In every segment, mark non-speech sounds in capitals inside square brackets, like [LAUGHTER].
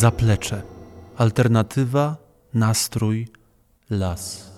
Zaplecze. Alternatywa, nastrój, las.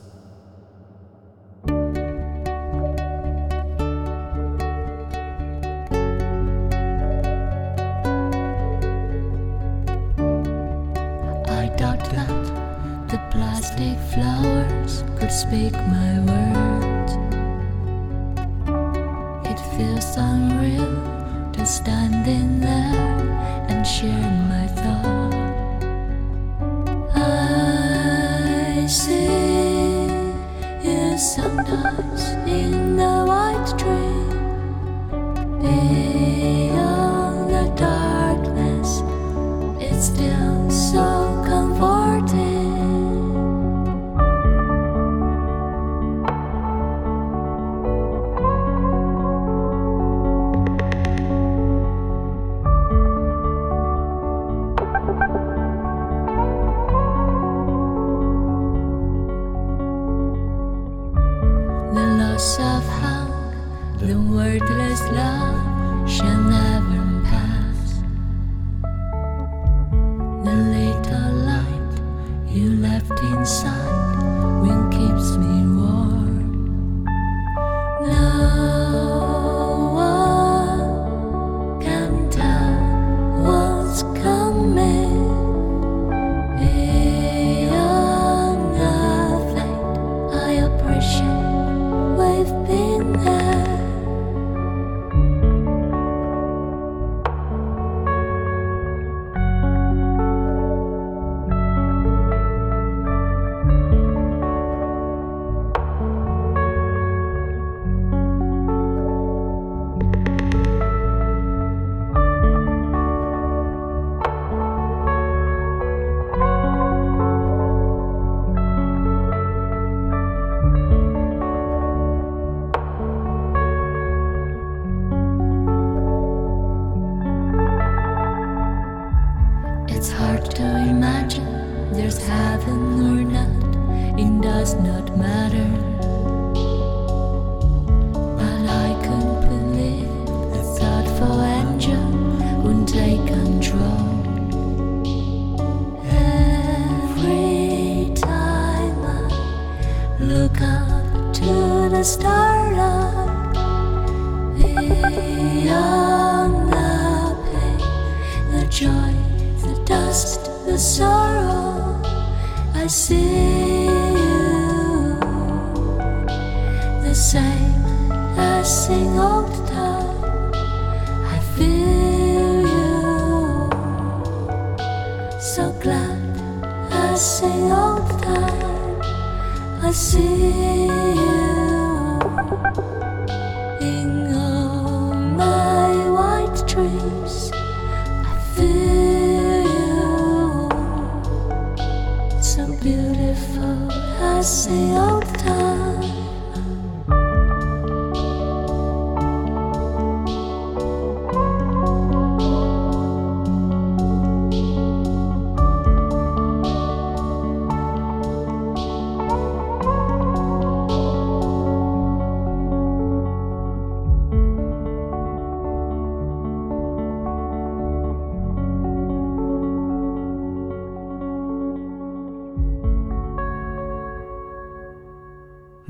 say old time.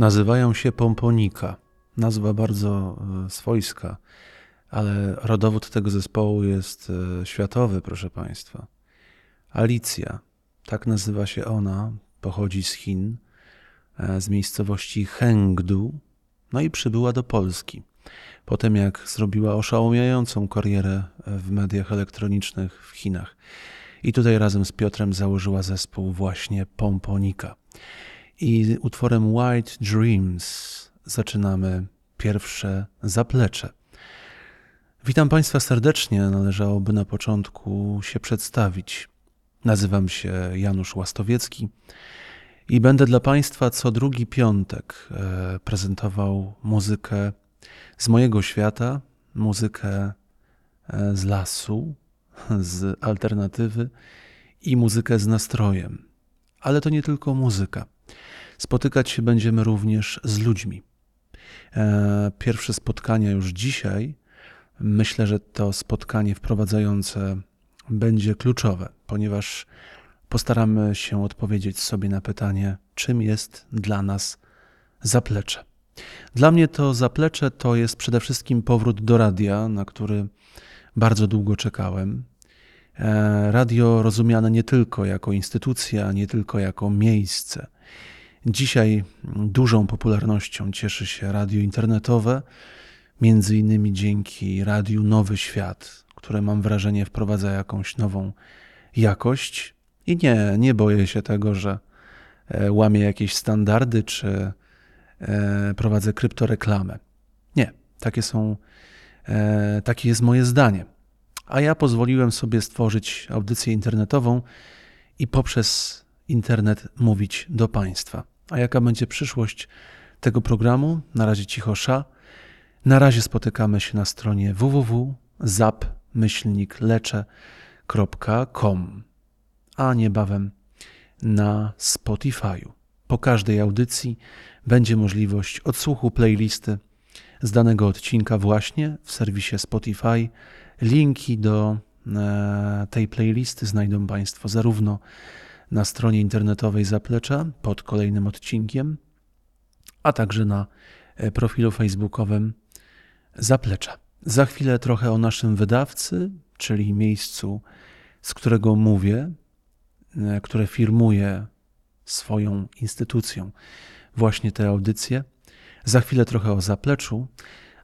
Nazywają się Pomponika. Nazwa bardzo e, swojska, ale rodowód tego zespołu jest e, światowy, proszę Państwa. Alicja, tak nazywa się ona, pochodzi z Chin, e, z miejscowości Chengdu, no i przybyła do Polski. Potem jak zrobiła oszałamiającą karierę w mediach elektronicznych w Chinach. I tutaj razem z Piotrem założyła zespół właśnie Pomponika. I utworem White Dreams zaczynamy pierwsze zaplecze. Witam Państwa serdecznie. Należałoby na początku się przedstawić. Nazywam się Janusz Łastowiecki i będę dla Państwa co drugi piątek e, prezentował muzykę z mojego świata, muzykę e, z lasu, z alternatywy i muzykę z nastrojem. Ale to nie tylko muzyka. Spotykać się będziemy również z ludźmi. E, Pierwsze spotkania już dzisiaj. Myślę, że to spotkanie wprowadzające będzie kluczowe, ponieważ postaramy się odpowiedzieć sobie na pytanie, czym jest dla nas zaplecze. Dla mnie to zaplecze to jest przede wszystkim powrót do radia, na który bardzo długo czekałem. E, Radio rozumiane nie tylko jako instytucja, nie tylko jako miejsce. Dzisiaj dużą popularnością cieszy się radio internetowe, między innymi dzięki radiu Nowy Świat, które mam wrażenie wprowadza jakąś nową jakość. I nie, nie boję się tego, że e, łamię jakieś standardy czy e, prowadzę kryptoreklamę. Nie, takie są, e, takie jest moje zdanie. A ja pozwoliłem sobie stworzyć audycję internetową i poprzez internet mówić do Państwa. A jaka będzie przyszłość tego programu? Na razie cicho sza. Na razie spotykamy się na stronie www.zap-lecze.com, a niebawem na Spotify'u. Po każdej audycji będzie możliwość odsłuchu playlisty z danego odcinka właśnie w serwisie Spotify. Linki do e, tej playlisty znajdą Państwo zarówno na stronie internetowej Zaplecza pod kolejnym odcinkiem, a także na e, profilu facebookowym Zaplecza. Za chwilę trochę o naszym wydawcy, czyli miejscu, z którego mówię, e, które firmuje swoją instytucją właśnie te audycje. Za chwilę trochę o zapleczu,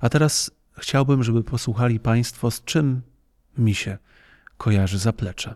a teraz chciałbym, żeby posłuchali Państwo, z czym mi się kojarzy zaplecze.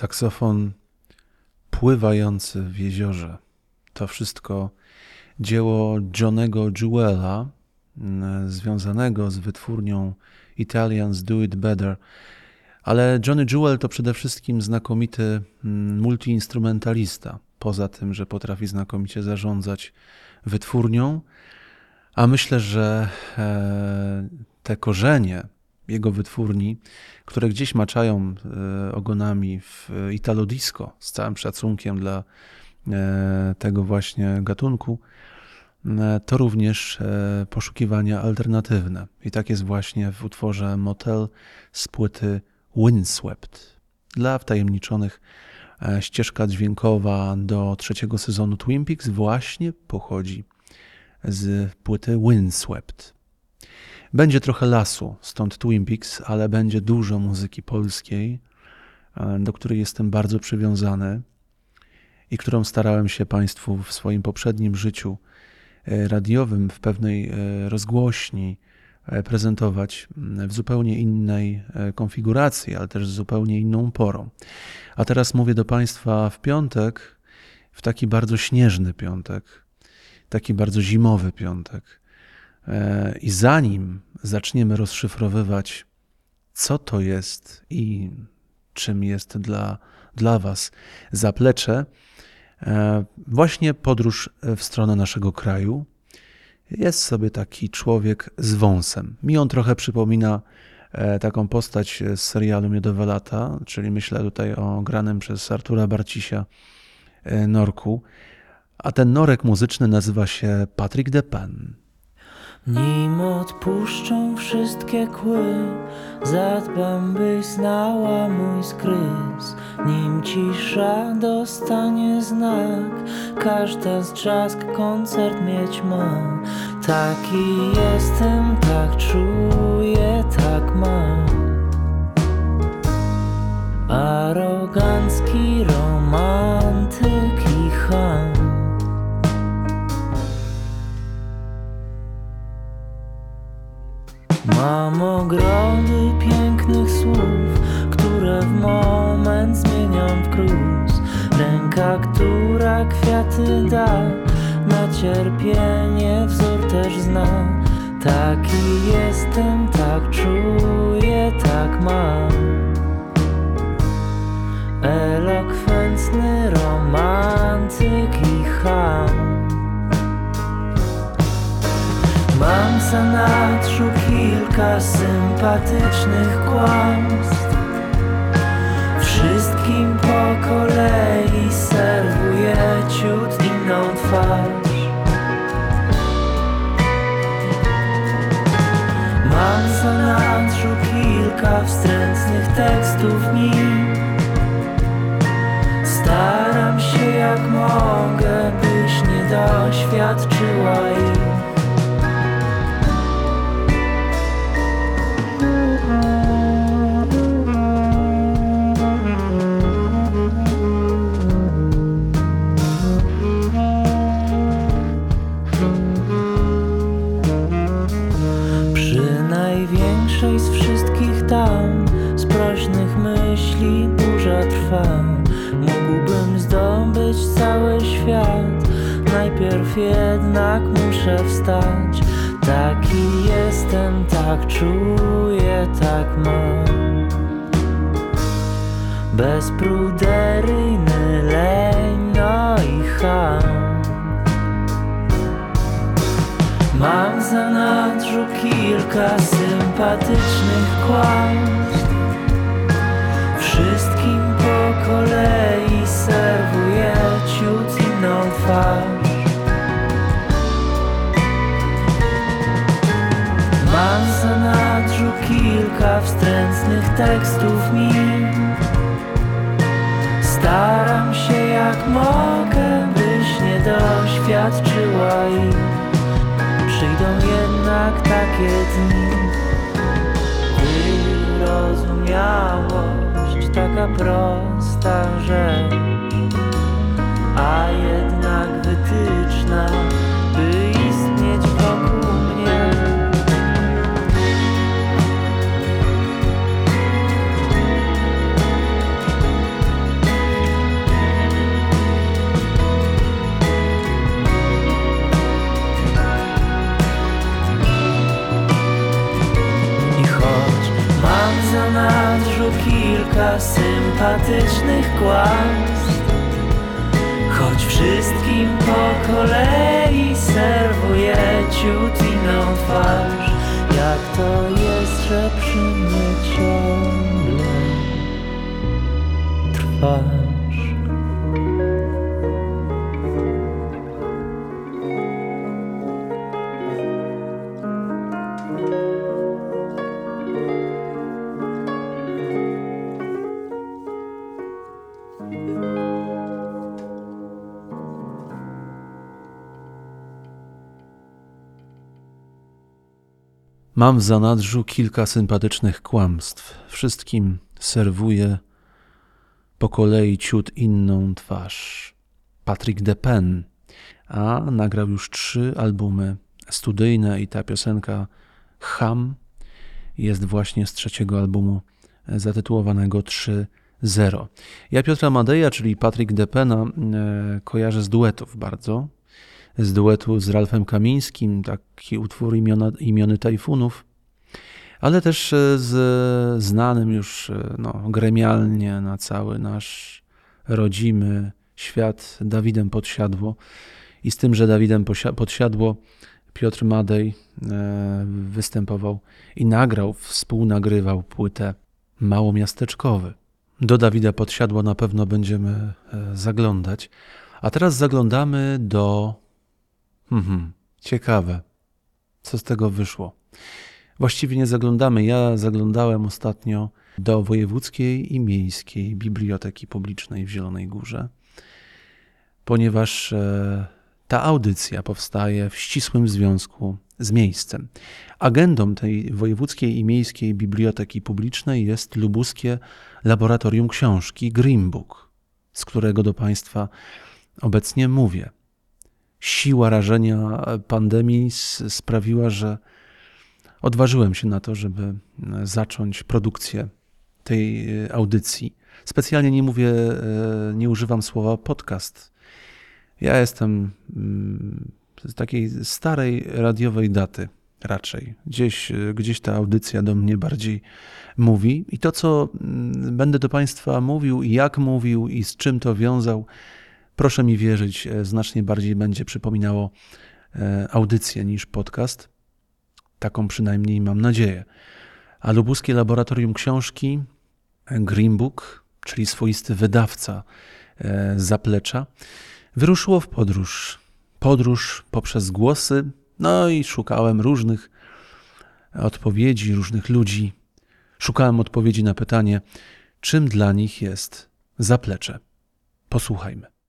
Saksofon pływający w jeziorze. To wszystko dzieło Johnego Jewela, mm, związanego z wytwórnią Italians Do It Better. Ale Johnny Jewel to przede wszystkim znakomity mm, multiinstrumentalista. Poza tym, że potrafi znakomicie zarządzać wytwórnią, a myślę, że e, te korzenie jego wytwórni, które gdzieś maczają e, ogonami w Italo Disco, z całym szacunkiem dla e, tego właśnie gatunku, e, to również e, poszukiwania alternatywne. I tak jest właśnie w utworze Motel z płyty Windswept. Dla wtajemniczonych e, ścieżka dźwiękowa do trzeciego sezonu Twin Peaks właśnie pochodzi z płyty Windswept. Będzie trochę lasu, stąd Twin Peaks, ale będzie dużo muzyki polskiej, e, do której jestem bardzo przywiązany i którą starałem się Państwu w swoim poprzednim życiu e, radiowym w pewnej e, rozgłośni prezentować m, w zupełnie innej konfiguracji, ale też z zupełnie inną porą. A teraz mówię do Państwa w piątek, w taki bardzo śnieżny piątek, taki bardzo zimowy piątek. E, I zanim zaczniemy rozszyfrowywać, co to jest i czym jest dla, dla Was zaplecze, e, właśnie podróż w stronę naszego kraju. Jest sobie taki człowiek z wąsem. Mi on trochę przypomina e, taką postać z serialu Miodowe Lata, czyli myślę tutaj o granym przez Artura Barcisia Norku. A ten norek muzyczny nazywa się Patrick Depan. Nim odpuszczą wszystkie kły, zadbam byś znała mój skrys. Nim cisza dostanie znak, każda z trzask koncert mieć ma. Taki jestem, tak czuję, tak mam. Arogancki romantyk i ham. Mam ogrody pięknych słów, które w moment zmieniam w gruz. Ręka, która kwiaty da, na cierpienie wzór też zna. Taki jestem, tak czuję, tak mam. Elokwentny romantyk i ham. Mam w zanadrzu kilka sympatycznych kłamstw. Wszystkim po kolei serwuję ciut inną twarz. Mam w zanadrzu kilka wstrętnych tekstów mi Staram się jak mogę, byś nie doświadczyła ich jednak muszę wstać. Taki jestem, tak czuję, tak mam. Bezpruderyjny leń, no i ham. Mam w zanadrzu kilka sympatycznych kłamstw. Wszystkim po kolei serwuję ciut inną twarz kilka wstrętnych tekstów mi. Staram się jak mogę, byś nie doświadczyła ich Przyjdą jednak takie dni Wyrozumiałość taka prosta rzecz A jednak wytyczna By sympatycznych kłamstw. Choć wszystkim po kolei serwuję ciut inną twarz. Jak to jest, że przy mnie ciągle trwasz Mam w zanadrzu kilka sympatycznych kłamstw. Wszystkim serwuję po kolei ciut inną twarz. Patrick Depen, a nagrał już trzy albumy studyjne i ta piosenka Ham jest właśnie z trzeciego albumu zatytułowanego 3.0. Ja Piotra Madeja, czyli Patrick Depena, e, kojarzę z duetów bardzo. Z duetu z Ralfem Kamińskim, taki utwór imiona, imiony Tajfunów, ale też e, z znanym już e, no, gremialnie na cały nasz rodzimy świat Dawidem Podsiadło. I z tym, że Dawidem Podsiadło Piotr Madej e, występował i nagrał, współnagrywał płytę Małomiasteczkowy. Do Dawida Podsiadła na pewno będziemy zaglądać. A teraz zaglądamy do. Mhm, ciekawe, co z tego wyszło. Właściwie nie zaglądamy. Ja zaglądałem ostatnio do Wojewódzkiej i Miejskiej Biblioteki Publicznej w Zielonej Górze, ponieważ e, ta audycja powstaje w ścisłym związku z miejscem. Agendą tej Wojewódzkiej i Miejskiej Biblioteki Publicznej jest lubuskie Laboratorium Książki Green Book, z którego do Państwa obecnie mówię. Siła rażenia pandemii sprawiła, że odważyłem się na to, żeby e, zacząć produkcję tej e, audycji. Specjalnie nie mówię, e, nie używam słowa podcast. Ja jestem mm, z takiej starej radiowej daty raczej. Gdzieś, gdzieś ta audycja do mnie bardziej mówi i to, co mm, będę do Państwa mówił i jak mówił i z czym to wiązał, proszę mi wierzyć, e, znacznie bardziej będzie przypominało e, audycję niż podcast. Taką przynajmniej mam nadzieję. A Lubuskie Laboratorium Książki, e, Green Book, czyli swoisty wydawca zaplecza, wyruszyło w podróż. Podróż poprzez głosy, no i szukałem różnych odpowiedzi, różnych ludzi. Szukałem odpowiedzi na pytanie, czym dla nich jest zaplecze. Posłuchajmy.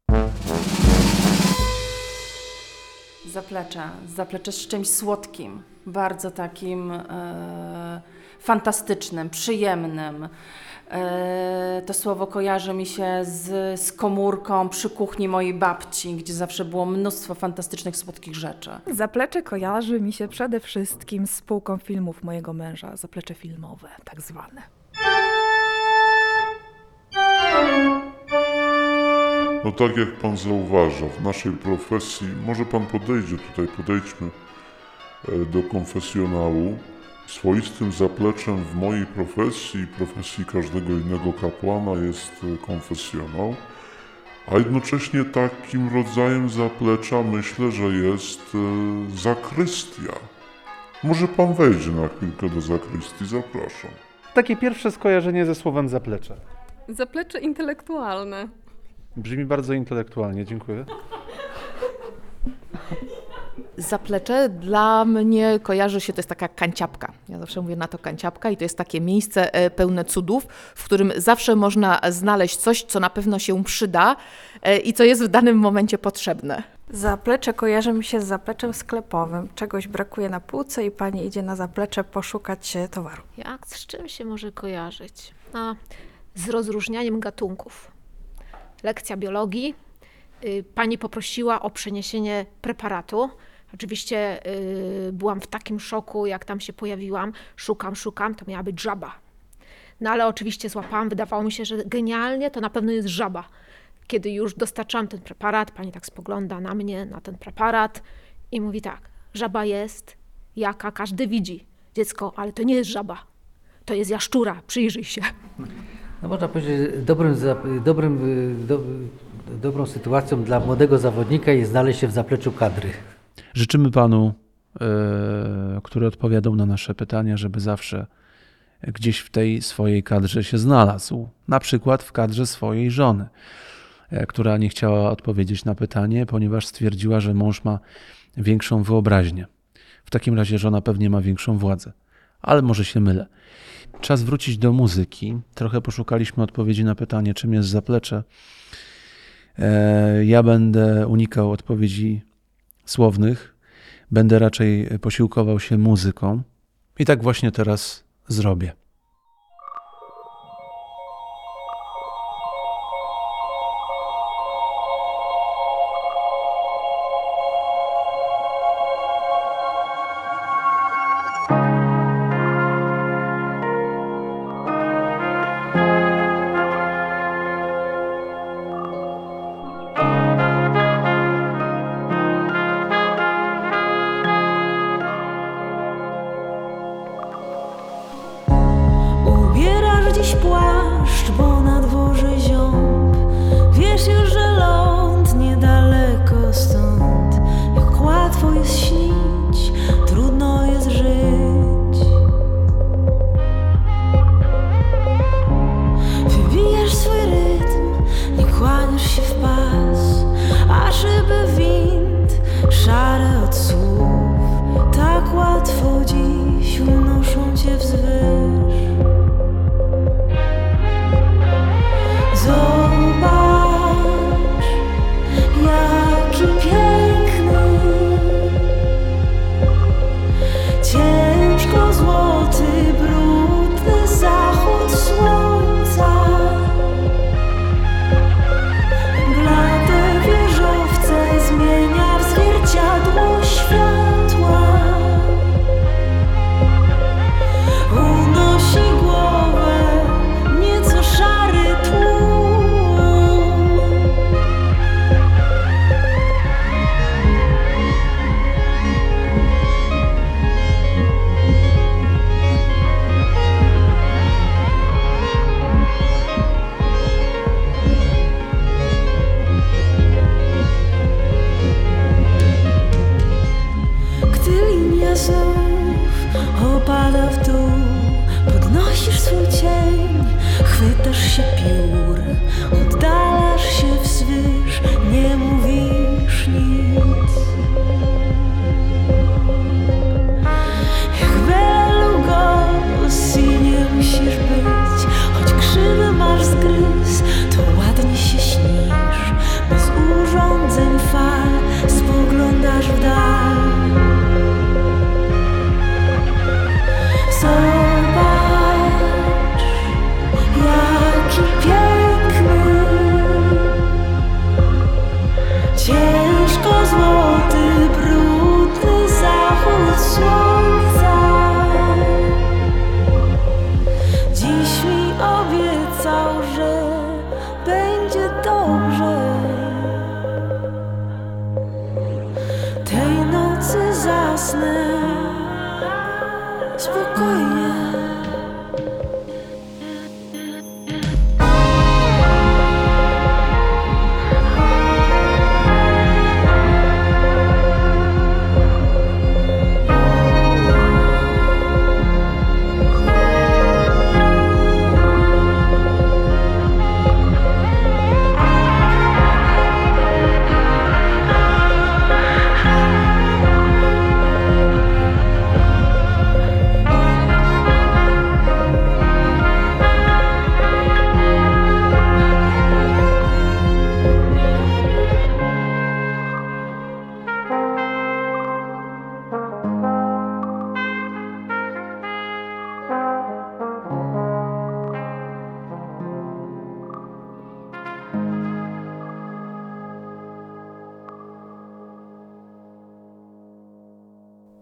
Zaplecze. Zaplecze z czymś słodkim, bardzo takim e, fantastycznym, przyjemnym. E, to słowo kojarzy mi się z, z komórką przy kuchni mojej babci, gdzie zawsze było mnóstwo fantastycznych, słodkich rzeczy. Zaplecze kojarzy mi się przede wszystkim z spółką filmów mojego męża, zaplecze filmowe, tak zwane. No tak jak pan zauważa, w naszej profesji, może pan podejdzie tutaj, podejdźmy e, do konfesjonału. Swoistym zapleczem w mojej profesji i profesji każdego innego kapłana jest e, konfesjonał, a jednocześnie takim rodzajem zaplecza myślę, że jest e, zakrystia. Może pan wejdzie na chwilkę do zakrystii, zapraszam. Takie pierwsze skojarzenie ze słowem zaplecze. Zaplecze intelektualne. Brzmi bardzo intelektualnie, dziękuję. Zaplecze dla mnie kojarzy się, to jest taka kanciapka. Ja zawsze mówię na to kanciapka i to jest takie miejsce e, pełne cudów, w którym zawsze można znaleźć coś, co na pewno się przyda e, i co jest w danym momencie potrzebne. Zaplecze kojarzy mi się z zapleczem sklepowym. Czegoś brakuje na półce i pani idzie na zaplecze poszukać towaru. Jak z czym się może kojarzyć? A, z rozróżnianiem gatunków. Lekcja biologii. Y, Pani poprosiła o przeniesienie preparatu. Oczywiście y, byłam w takim szoku, jak tam się pojawiłam. Szukam, szukam, to miała być żaba. No ale oczywiście złapałam, wydawało mi się, że genialnie to na pewno jest żaba. Kiedy już dostarczam ten preparat, pani tak spogląda na mnie, na ten preparat i mówi tak, żaba jest, jaka każdy widzi. Dziecko, ale to nie jest żaba, to jest jaszczura, przyjrzyj się. [LAUGHS] No można powiedzieć, dobrym, dobrym, y, do, dobrą sytuacją dla młodego zawodnika jest znaleźć się w zapleczu kadry. Życzymy panu, e, który odpowiadał na nasze pytania, żeby zawsze gdzieś w tej swojej kadrze się znalazł. Na przykład w kadrze swojej żony, e, która nie chciała odpowiedzieć na pytanie, ponieważ stwierdziła, że mąż ma większą wyobraźnię. W takim razie żona pewnie ma większą władzę, ale może się mylę. Czas wrócić do muzyki. Trochę poszukaliśmy odpowiedzi na pytanie, czym jest zaplecze. E, Ja będę unikał odpowiedzi słownych, będę raczej posiłkował się muzyką. I tak właśnie teraz zrobię.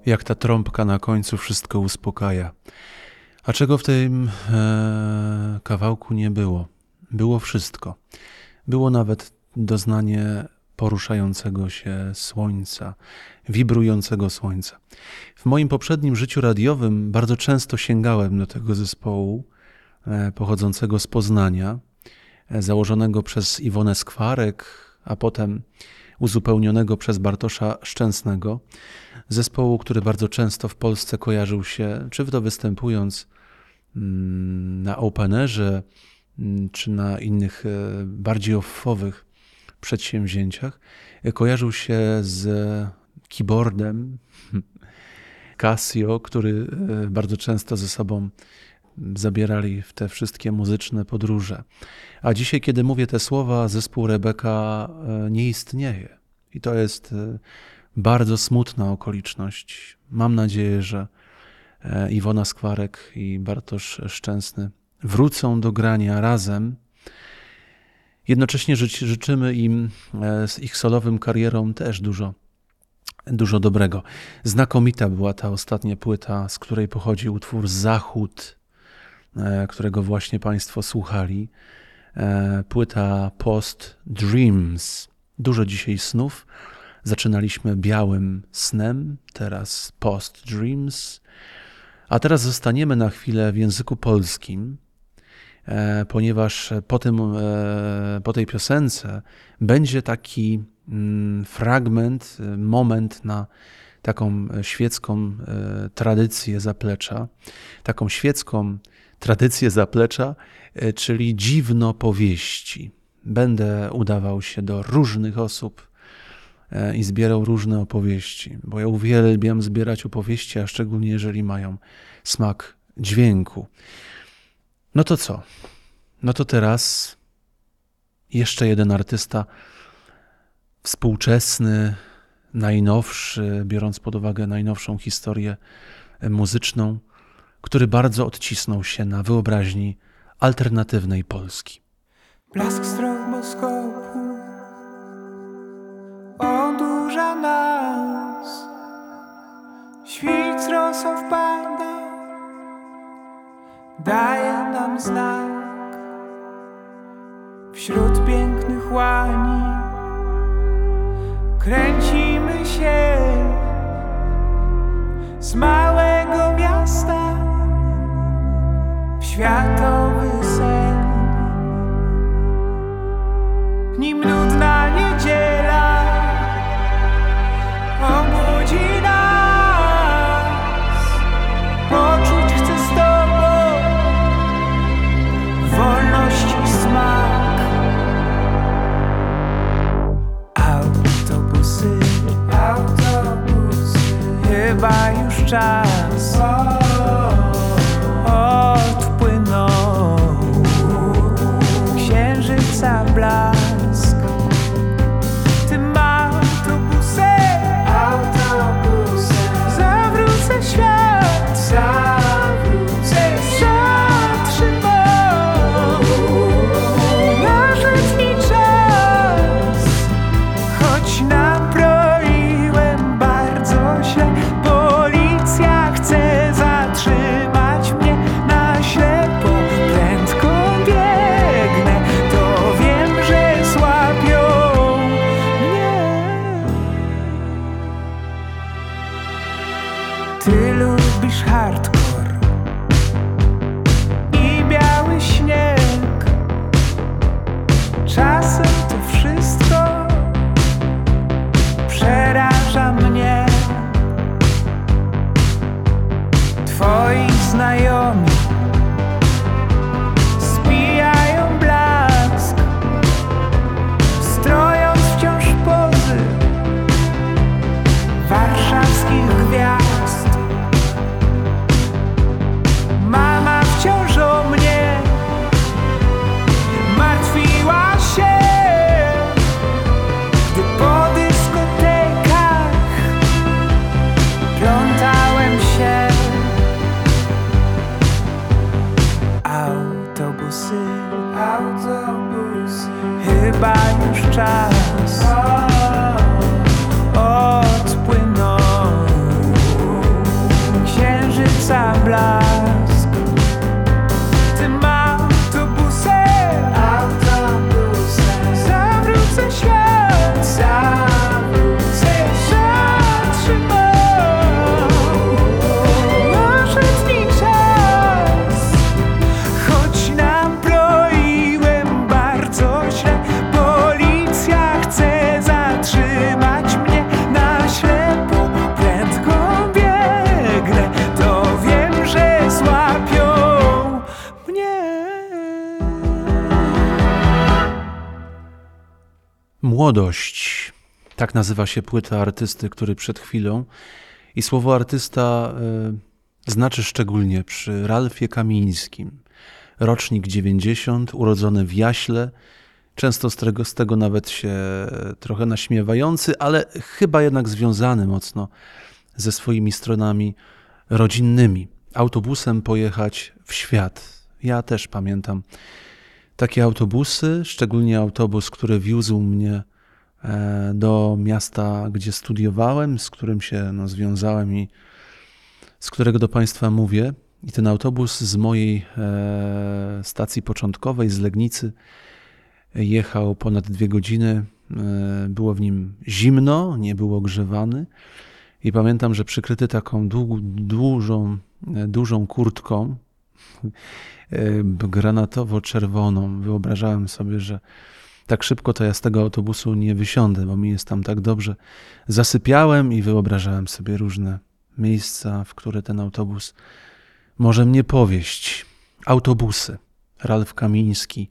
Jak ta trąbka na końcu wszystko uspokaja. A czego w tym e, kawałku nie było? Było wszystko. Było nawet doznanie poruszającego się słońca, wibrującego słońca. W moim poprzednim życiu radiowym bardzo często sięgałem do tego zespołu e, pochodzącego z Poznania, e, założonego przez Iwonę Skwarek, a potem uzupełnionego przez Bartosza Szczęsnego, zespołu, który bardzo często w Polsce kojarzył się, czy to występując mm, na openerze, mm, czy na innych e, bardziej offowych przedsięwzięciach, e, kojarzył się z keyboardem [LAUGHS] Casio, który e, bardzo często ze sobą zabierali w te wszystkie muzyczne podróże. A dzisiaj, kiedy mówię te słowa, zespół Rebeka nie istnieje. I to jest bardzo smutna okoliczność. Mam nadzieję, że e, Iwona Skwarek i Bartosz Szczęsny wrócą do grania razem. Jednocześnie życzy- życzymy im e, z ich solowym karierą też dużo, dużo dobrego. Znakomita była ta ostatnia płyta, z której pochodzi utwór Zachód, e, którego właśnie Państwo słuchali. Płyta Post Dreams. Dużo dzisiaj snów. Zaczynaliśmy białym snem, teraz Post Dreams. A teraz zostaniemy na chwilę w języku polskim, e, ponieważ po, tym, e, po tej piosence będzie taki mm, fragment, e, moment na taką świecką tradycję zaplecza, taką świecką tradycję zaplecza, czyli dziwno powieści. Będę udawał się do różnych osób i zbierał różne opowieści, bo ja uwielbiam zbierać opowieści, a szczególnie jeżeli mają smak dźwięku. No to co? No to teraz jeszcze jeden artysta współczesny, najnowszy, biorąc pod uwagę najnowszą historię e, muzyczną, który bardzo odcisnął się na wyobraźni alternatywnej Polski. Blask odurza nas. Świt rosą wpada. Daje nam znak. Wśród pięknych łani Kręcimy się. Z małego miasta W światowy sen. Nim nudna Młodość. Tak nazywa się płyta artysty, który przed chwilą. I słowo artysta y, znaczy szczególnie przy Ralfie Kamińskim. Rocznik 90, urodzony w Jaśle, często z tego, z tego nawet się trochę naśmiewający, ale chyba jednak związany mocno ze swoimi stronami rodzinnymi. Autobusem pojechać w świat. Ja też pamiętam takie autobusy, szczególnie autobus, który wiózł mnie e, do miasta, gdzie studiowałem, z którym się no, związałem i z którego do Państwa mówię. I ten autobus z mojej e, stacji początkowej, z Legnicy, jechał ponad dwie godziny. E, było w nim zimno, nie był ogrzewany. I pamiętam, że przykryty taką dłu- dużą, e, dużą kurtką, e, granatowo-czerwoną, wyobrażałem sobie, że tak szybko to ja z tego autobusu nie wysiądę, bo mi jest tam tak dobrze. Zasypiałem i wyobrażałem sobie różne miejsca, w które ten autobus może mnie powieść. Autobusy. Ralf Kamiński.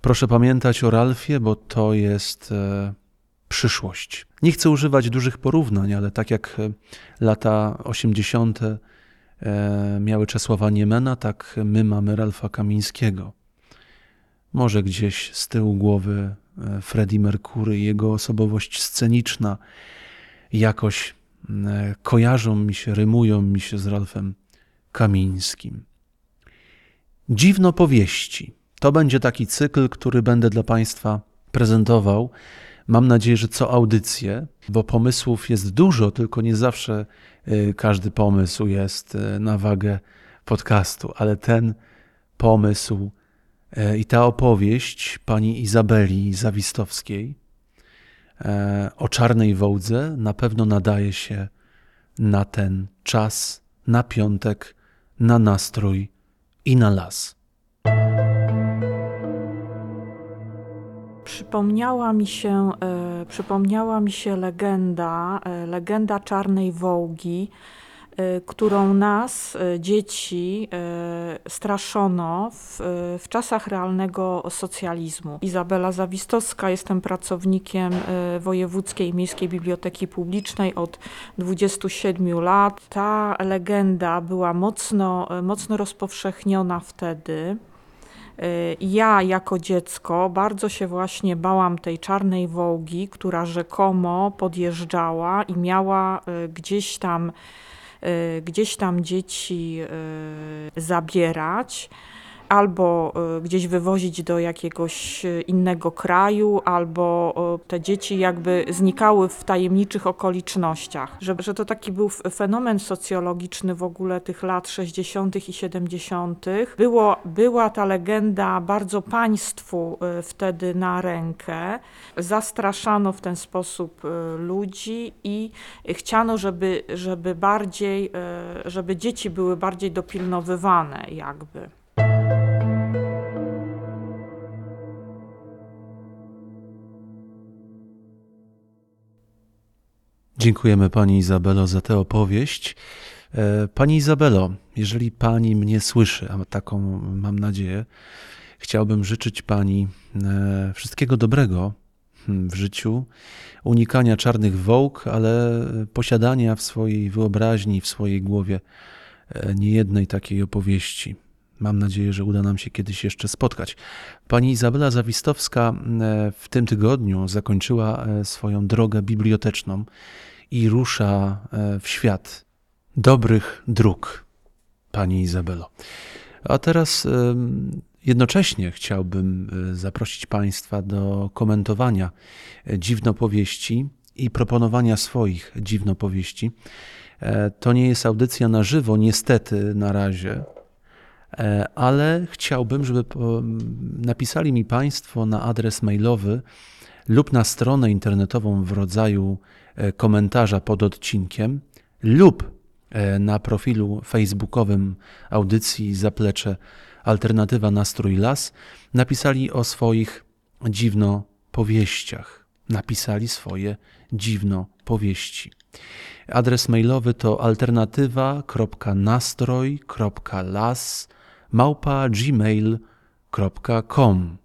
Proszę pamiętać o Ralfie, bo to jest e, przyszłość. Nie chcę używać dużych porównań, ale tak jak e, lata 80. E, miały Czesława Niemena, tak my mamy Ralfa Kamińskiego. Może gdzieś z tyłu głowy e, Freddie Mercury, jego osobowość sceniczna jakoś e, kojarzą mi się, rymują mi się z Ralfem Kamińskim. Dziwno powieści. To będzie taki cykl, który będę dla Państwa prezentował. Mam nadzieję, że co audycję, bo pomysłów jest dużo, tylko nie zawsze y, każdy pomysł jest na wagę podcastu, ale ten pomysł i ta opowieść pani Izabeli Zawistowskiej e, o czarnej wołdze na pewno nadaje się na ten czas, na piątek, na nastrój i na las. Przypomniała mi się, e, przypomniała mi się legenda, e, legenda Czarnej Wołgi, e, którą nas, e, dzieci, e, straszono w, w czasach realnego socjalizmu. Izabela Zawistowska, jestem pracownikiem Wojewódzkiej Miejskiej Biblioteki Publicznej od 27 lat. Ta legenda była mocno, mocno rozpowszechniona wtedy. Y, Ja jako dziecko bardzo się właśnie bałam tej czarnej wołgi, która rzekomo podjeżdżała i miała y, gdzieś tam, y, gdzieś tam dzieci y, zabierać. Albo y, gdzieś wywozić do jakiegoś y, innego kraju, albo y, te dzieci jakby znikały w tajemniczych okolicznościach. Że, że to taki był fenomen socjologiczny w ogóle tych lat 60. i 70. Było, była ta legenda bardzo państwu wtedy na rękę. Zastraszano w ten sposób ludzi i chciano, żeby, żeby bardziej, żeby dzieci były bardziej dopilnowywane jakby. Dziękujemy Pani Izabelo za tę opowieść. E, Pani Izabelo, jeżeli Pani mnie słyszy, a taką mam nadzieję, chciałbym życzyć Pani e, wszystkiego dobrego hmm, w życiu, unikania czarnych wołg, ale posiadania w swojej wyobraźni, w swojej głowie e, niejednej takiej opowieści. Mam nadzieję, że uda nam się kiedyś jeszcze spotkać. Pani Izabela Zawistowska w tym tygodniu zakończyła swoją drogę biblioteczną i rusza e, w świat dobrych dróg, Pani Izabelo. A teraz em, jednocześnie chciałbym e, zaprosić Państwa do komentowania e, dziwnopowieści i proponowania swoich dziwnopowieści. E, To nie jest audycja na żywo, niestety na razie, E, ale chciałbym, żeby napisali mi Państwo na adres mailowy lub na stronę internetową w rodzaju e, komentarza pod odcinkiem lub e, na profilu facebookowym audycji Zaplecze Alternatywa Nastrój Las napisali o swoich dziwnopowieściach. Napisali swoje dziwnopowieści. Adres mailowy to alternatywa.nastroj.las małpa gmail.com E,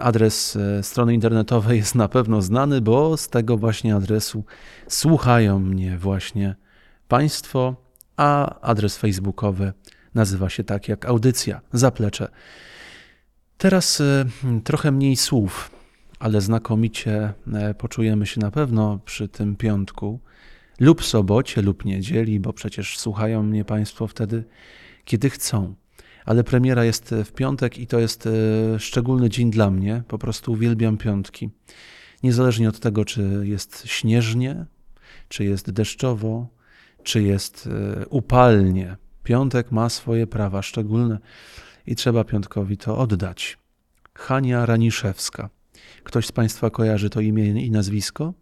Adres e, strony internetowej jest na pewno znany, bo z tego właśnie adresu słuchają mnie właśnie Państwo, a adres facebookowy nazywa się tak jak audycja Zaplecze. Teraz e, trochę mniej słów, ale znakomicie e, poczujemy się na pewno przy tym piątku lub sobocie, lub niedzieli, bo przecież słuchają mnie Państwo wtedy, kiedy chcą. Ale premiera jest w piątek i to jest e, szczególny dzień dla mnie. Po prostu uwielbiam piątki. Niezależnie od tego, czy jest śnieżnie, czy jest deszczowo, czy jest e, upalnie. Piątek ma swoje prawa szczególne i trzeba piątkowi to oddać. Hania Raniszewska. Ktoś z Państwa kojarzy to imię i nazwisko?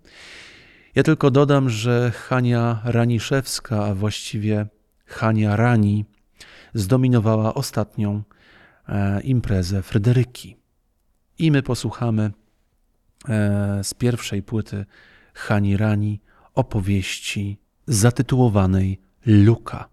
Ja tylko dodam, że Hania Raniszewska, a właściwie Hania Rani, zdominowała ostatnią e, imprezę Fryderyki. I my posłuchamy e, z pierwszej płyty Hani Rani opowieści zatytułowanej Luka.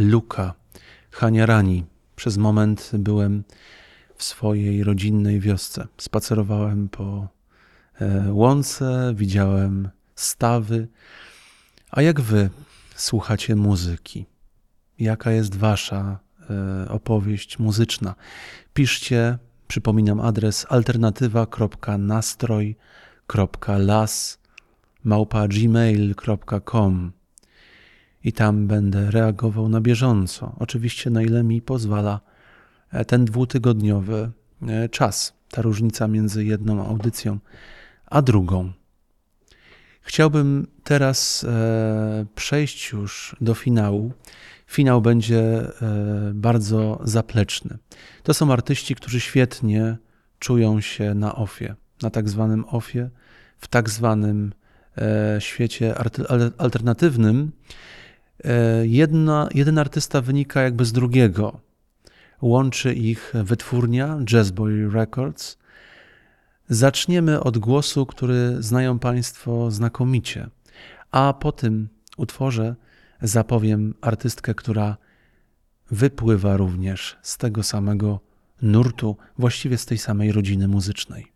Luka Haniarani. Przez moment byłem w swojej rodzinnej wiosce. Spacerowałem po e, łące, widziałem stawy. A jak wy słuchacie muzyki? Jaka jest wasza e, opowieść muzyczna? Piszcie, przypominam adres alternatywa.nastroj.las małpa gmail.com i tam będę reagował na bieżąco. Oczywiście na ile mi pozwala e, ten dwutygodniowy e, czas, ta różnica między jedną audycją a drugą. Chciałbym teraz e, przejść już do finału. Finał będzie bardzo zapleczny. To są artyści, którzy świetnie czują się na ofie, na tak zwanym ofie, w tak zwanym świecie alternatywnym. E, jedna, jeden artysta wynika jakby z drugiego. Łączy ich wytwórnia Jazzboy Records. Zaczniemy od głosu, który znają Państwo znakomicie, a po tym utworze zapowiem artystkę, która wypływa również z tego samego nurtu, właściwie z tej samej rodziny muzycznej.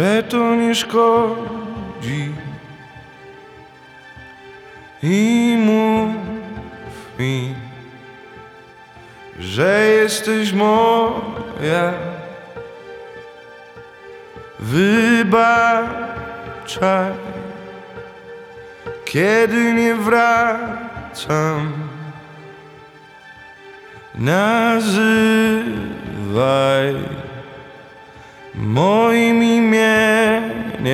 Że to nie szkodzi. I mów mi, że jesteś moja. Wybaczaj, kiedy nie wracam. Nazywaj moim imieniem.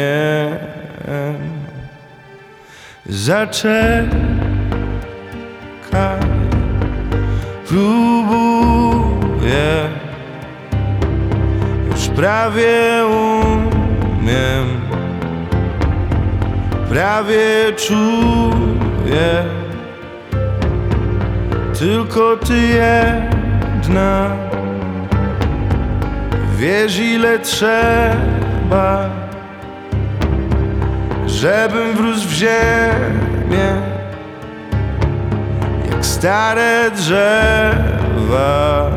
Zaczekaj, próbuję, już prawie umiem, prawie czuję. Tylko ty jedna Wiesz ile trzeba Żebym wrósł w ziemię Jak stare drzewa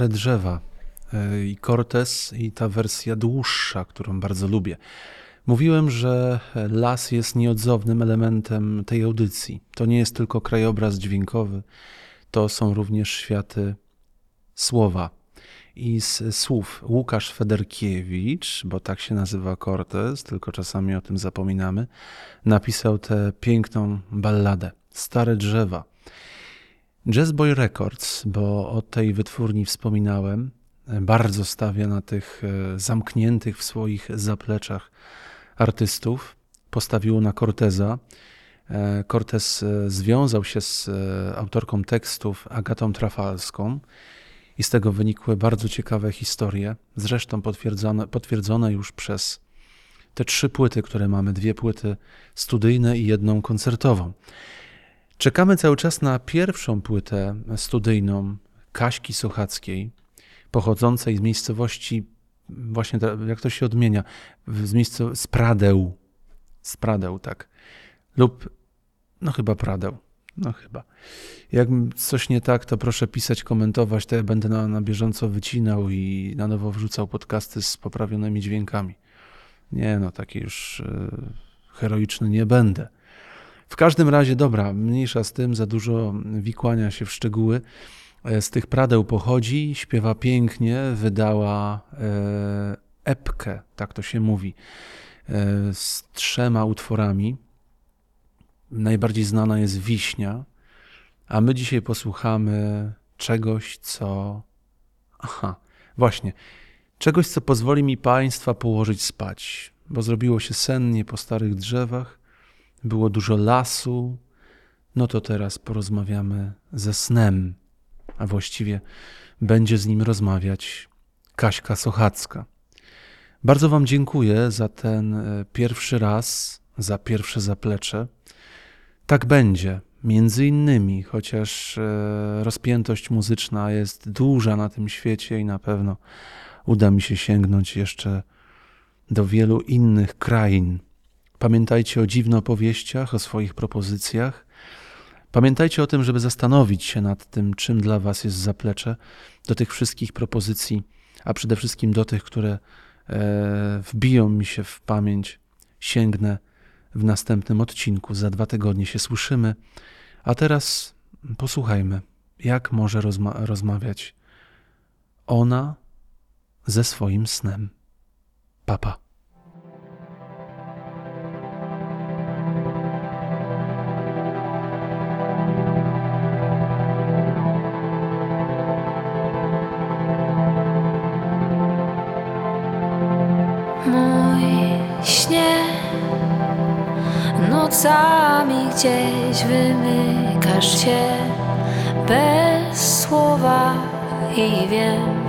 Stare drzewa e, i Cortez i ta wersja dłuższa, którą bardzo lubię. Mówiłem, że las jest nieodzownym elementem tej audycji. To nie jest tylko krajobraz dźwiękowy, to są również światy słowa. I z słów Łukasz Federkiewicz, bo tak się nazywa Cortez, tylko czasami o tym zapominamy, napisał tę piękną balladę Stare drzewa. Jazz Boy Records, bo o tej wytwórni wspominałem, bardzo stawia na tych e, zamkniętych w swoich zapleczach artystów. Postawiło na Corteza. E, Cortez e, związał się z autorką tekstów Agatą Trafalską i z tego wynikły bardzo ciekawe historie, zresztą potwierdzone, potwierdzone już przez te trzy płyty, które mamy, dwie płyty studyjne i jedną koncertową. Czekamy cały czas na pierwszą płytę studyjną Kaśki Sochackiej, pochodzącej z miejscowości, właśnie jak to się odmienia, z miejsca z Pradeł. Z Pradeł, tak. Lub, no chyba Pradeł. No chyba. Jak coś nie tak, to proszę pisać, komentować, to ja będę na, na bieżąco wycinał i na nowo wrzucał podcasty z poprawionymi dźwiękami. Nie no, taki już yy, heroiczny nie będę. W każdym razie, dobra, mniejsza z tym, za dużo wikłania się w szczegóły. Z tych pradeł pochodzi, śpiewa pięknie, wydała e, epkę, tak to się mówi, e, z trzema utworami. Najbardziej znana jest Wiśnia, a my dzisiaj posłuchamy czegoś, co. Aha, właśnie. Czegoś, co pozwoli mi Państwa położyć spać, bo zrobiło się sennie po starych drzewach było dużo lasu, no to teraz porozmawiamy ze snem, a właściwie będzie z nim rozmawiać Kaśka Sochacka. Bardzo Wam dziękuję za ten e, pierwszy raz, za pierwsze zaplecze. Tak będzie, między innymi, chociaż e, rozpiętość muzyczna jest duża na tym świecie i na pewno uda mi się sięgnąć jeszcze do wielu innych krain Pamiętajcie o dziwnopowieściach, o swoich propozycjach. Pamiętajcie o tym, żeby zastanowić się nad tym, czym dla Was jest zaplecze, do tych wszystkich propozycji, a przede wszystkim do tych, które e, wbiją mi się w pamięć. Sięgnę w następnym odcinku. Za dwa tygodnie się słyszymy. A teraz posłuchajmy, jak może rozma rozmawiać ona ze swoim snem. Papa. Nocami gdzieś wymykasz się bez słowa i wiem,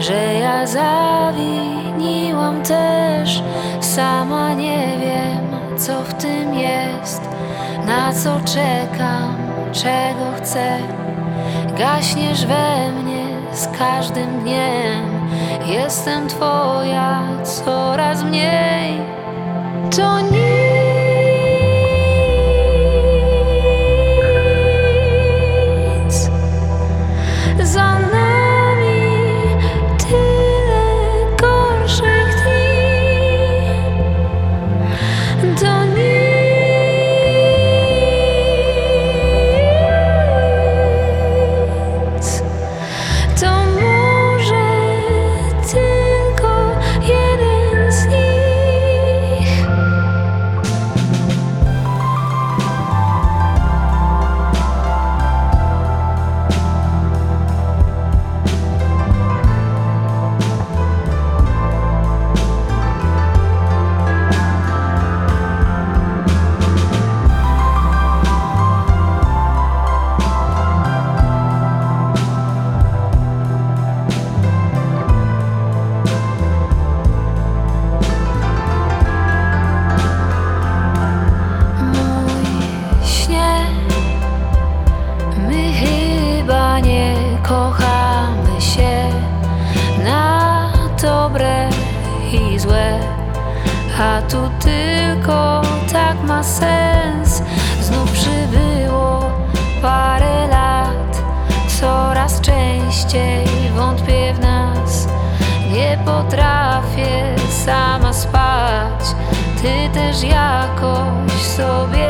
że ja zawiniłam też. Sama nie wiem, co w tym jest, na co czekam, czego chcę. Gaśniesz we mnie z każdym dniem. Jestem Twoja coraz mniej. To nic. częściej wątpię w nas. Nie potrafię sama spać. Ty też jakoś sobie